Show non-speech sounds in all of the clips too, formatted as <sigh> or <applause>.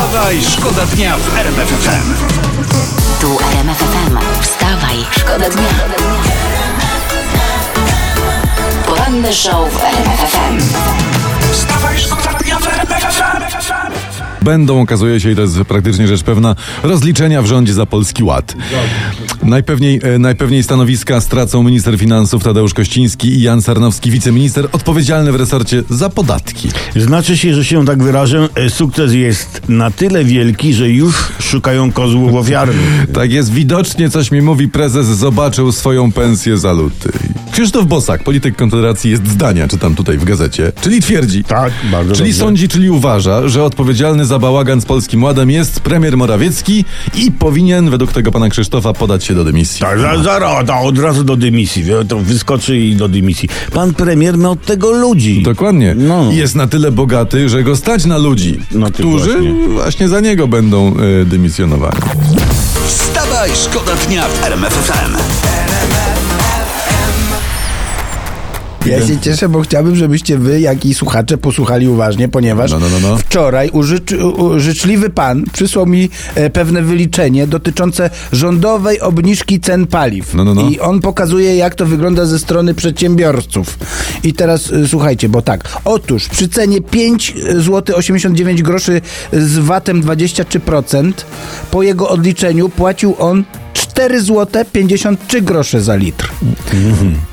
Wstawaj, szkoda dnia w RMF FM. Tu RMF FM. Wstawaj, szkoda dnia. Poranny show w RMF FM. Wstawaj, szkoda dnia w RMF FM. Będą, okazuje się, i to jest praktycznie rzecz pewna, rozliczenia w rządzie za Polski Ład. Najpewniej, e, najpewniej stanowiska stracą minister finansów Tadeusz Kościński i Jan Sarnowski, wiceminister odpowiedzialny w resorcie za podatki. Znaczy się, że się tak wyrażę, e, sukces jest na tyle wielki, że już szukają kozłów ofiarnych. Tak jest, widocznie coś mi mówi, prezes zobaczył swoją pensję za luty. Krzysztof Bosak, polityk Konfederacji, jest zdania, czytam tutaj w gazecie, czyli twierdzi, Tak, bardzo czyli dobrze. sądzi, czyli uważa, że odpowiedzialny za bałagan z Polskim Ładem jest premier Morawiecki i powinien, według tego pana Krzysztofa, podać się do dymisji. Tak, za- zaraz, to od razu do dymisji, wie, to wyskoczy i do dymisji. Pan premier ma od tego ludzi. Dokładnie. No. Jest na tyle bogaty, że go stać na ludzi, No ty którzy właśnie. właśnie. za niego będą y, dymisjonowani. Wstawaj, szkoda dnia w RMF FM. Ja się cieszę, bo chciałbym, żebyście wy, jak i słuchacze, posłuchali uważnie, ponieważ No, no, no, no. wczoraj użycz, u, życzliwy pan przysłał mi e, pewne wyliczenie dotyczące rządowej obniżki cen paliw. No, no. I on pokazuje, jak to wygląda ze strony przedsiębiorców. I teraz e, słuchajcie, bo tak, otóż przy cenie 5 zł 89 groszy z VAT-em 23%, po jego odliczeniu płacił on 4 zł 53 grosze za litr.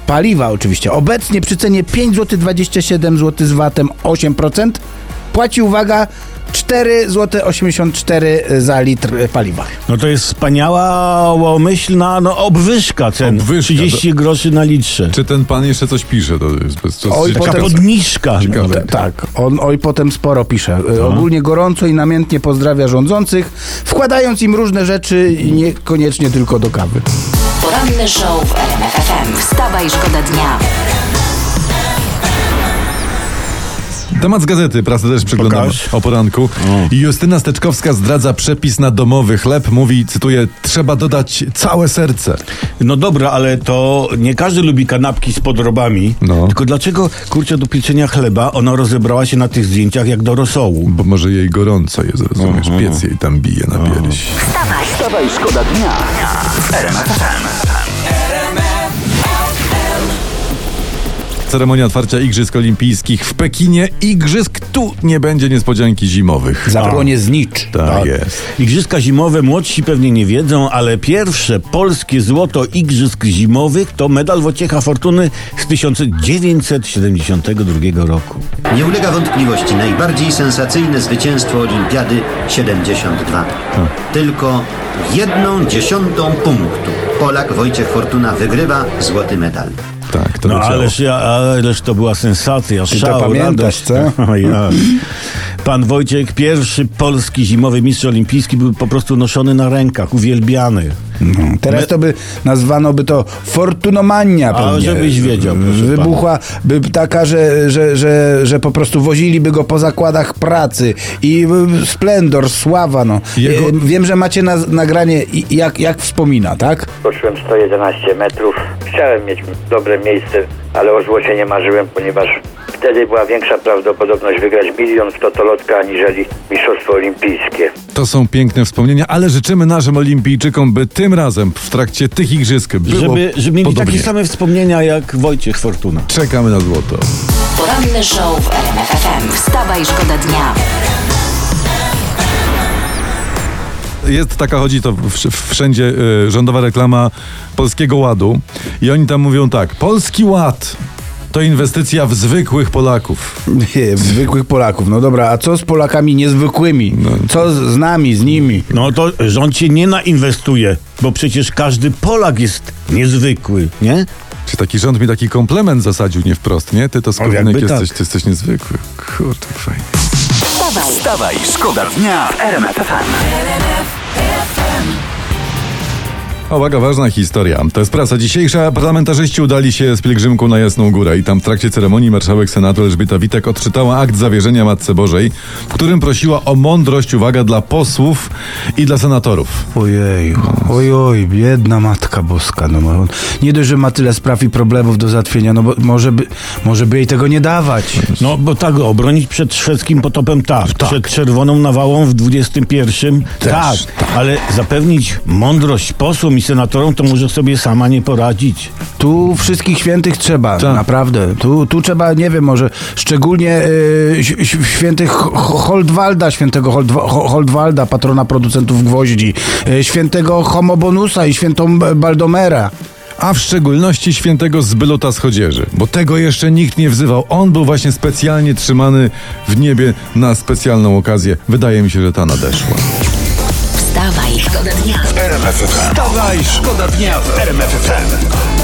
Paliwa oczywiście. Obecnie przy cenie 5 zł 27 zł z VAT-em 8% płaci, uwaga, 4 zł 84 za litr paliwa. No to jest wspaniała, łomyślna no, obwyżka cen. Obwyżka, 30 groszy na litrze. Czy ten pan jeszcze coś pisze? To jest to Oj, jest Taka potem- podniżka. Ciekawe. nawet. Tak, on oj potem sporo pisze. E, Ogólnie gorąco i namiętnie pozdrawia rządzących, wkładając im różne rzeczy, niekoniecznie tylko do kawy. Poranny show w RMF FM. Wstawaj, szkoda dnia. Temat z gazety, prasę też przyglądam Pokaż. o poranku. I Justyna Steczkowska zdradza przepis na domowy chleb. Mówi, cytuję, trzeba dodać całe serce. No dobra, ale to nie każdy lubi kanapki z podrobami. No. Tylko dlaczego, kurczę, do pieczenia chleba ona rozebrała się na tych zdjęciach jak do rosołu? Bo może jej gorąco jest, rozumiesz? Piec jej tam bije na pierś. Wstawaj, szkoda dnia w Ceremonia otwarcia Igrzysk Olimpijskich w Pekinie. Igrzysk tu nie będzie niespodzianki zimowych. Zapłonie znicz. Tak jest. Igrzyska zimowe młodsi pewnie nie wiedzą, ale pierwsze polskie złoto igrzysk zimowych to medal Wojciecha Fortuny z 1972 roku. Nie ulega wątpliwości, najbardziej sensacyjne zwycięstwo Olimpiady 72. Tylko jedną dziesiątą punktu Polak Wojciech Fortuna wygrywa złoty medal. To No ależ, ja, ależ to była sensacja, to szał, pamiętasz, radość. co? <laughs> O ja. Pan Wojciech, pierwszy polski zimowy mistrz olimpijski, był po prostu noszony na rękach, uwielbiany. Teraz to by nazwano by to fortunomania A, pewnie. żebyś wiedział, Wybuchła by taka, że, że, że, że po prostu woziliby go po zakładach pracy i y, splendor, sława, no. Jego- Y, Wiem, że macie na, nagranie jak, jak wspomina, tak? Skoczyłem 111 metrów. Chciałem mieć dobre miejsce, ale o złocie nie marzyłem, ponieważ wtedy była większa prawdopodobność wygrać milion w totolotka aniżeli Mistrzostwo Olimpijskie. To są piękne wspomnienia, ale życzymy naszym olimpijczykom, by tym razem w trakcie tych igrzysk było Żeby, żeby mieli podobnie. takie same wspomnienia jak Wojciech Fortuna. Czekamy na złoto. Poranny show w RMF FM. Wstawaj, szkoda dnia. Jest taka, chodzi to wszędzie y, rządowa reklama Polskiego Ładu i oni tam mówią tak, Polski Ład to inwestycja w zwykłych Polaków. Nie, w zwykłych Polaków. No dobra, a co z Polakami niezwykłymi? Co z, z nami, z nimi? No to rząd się nie nainwestuje, bo przecież każdy Polak jest niezwykły, nie? Czy taki rząd mi taki komplement zasadził nie wprost, nie? Ty to skowronek jakby jesteś, tak. ty jesteś niezwykły. Kurde, fajnie. Wstawaj, Wstawaj, szkoda dnia w RMF FM. Uwaga, ważna historia. To jest prasa dzisiejsza. Parlamentarzyści udali się z pielgrzymką na Jasną Górę i tam w trakcie ceremonii marszałek Senatu Elżbieta Witek odczytała akt zawierzenia Matce Bożej, w którym prosiła o mądrość, uwaga, dla posłów i dla senatorów. Ojej, ojoj, biedna Matka Boska. No, bo nie dość, że ma tyle spraw i problemów do załatwienia, no bo może by, może by jej tego nie dawać. No, bo tak, obronić przed szwedzkim potopem tak, przed czerwoną nawałą w XXI tak, ale zapewnić mądrość posłom i senatorom to może sobie sama nie poradzić. Tu wszystkich świętych trzeba, Tak. naprawdę. Tu, tu trzeba, nie wiem, może szczególnie y, świętych Ho- Holdwalda, świętego Holdwa- Ho- Holdwalda, patrona producentów gwoździ, y, świętego Homobonusa i świętą Baldomera. A w szczególności świętego Zbyluta z Chodzieży, bo tego jeszcze nikt nie wzywał. On był właśnie specjalnie trzymany w niebie na specjalną okazję. Wydaje mi się, że ta nadeszła. Wstawaj, szkoda dnia. Wstawaj, szkoda dnia w RMF FM.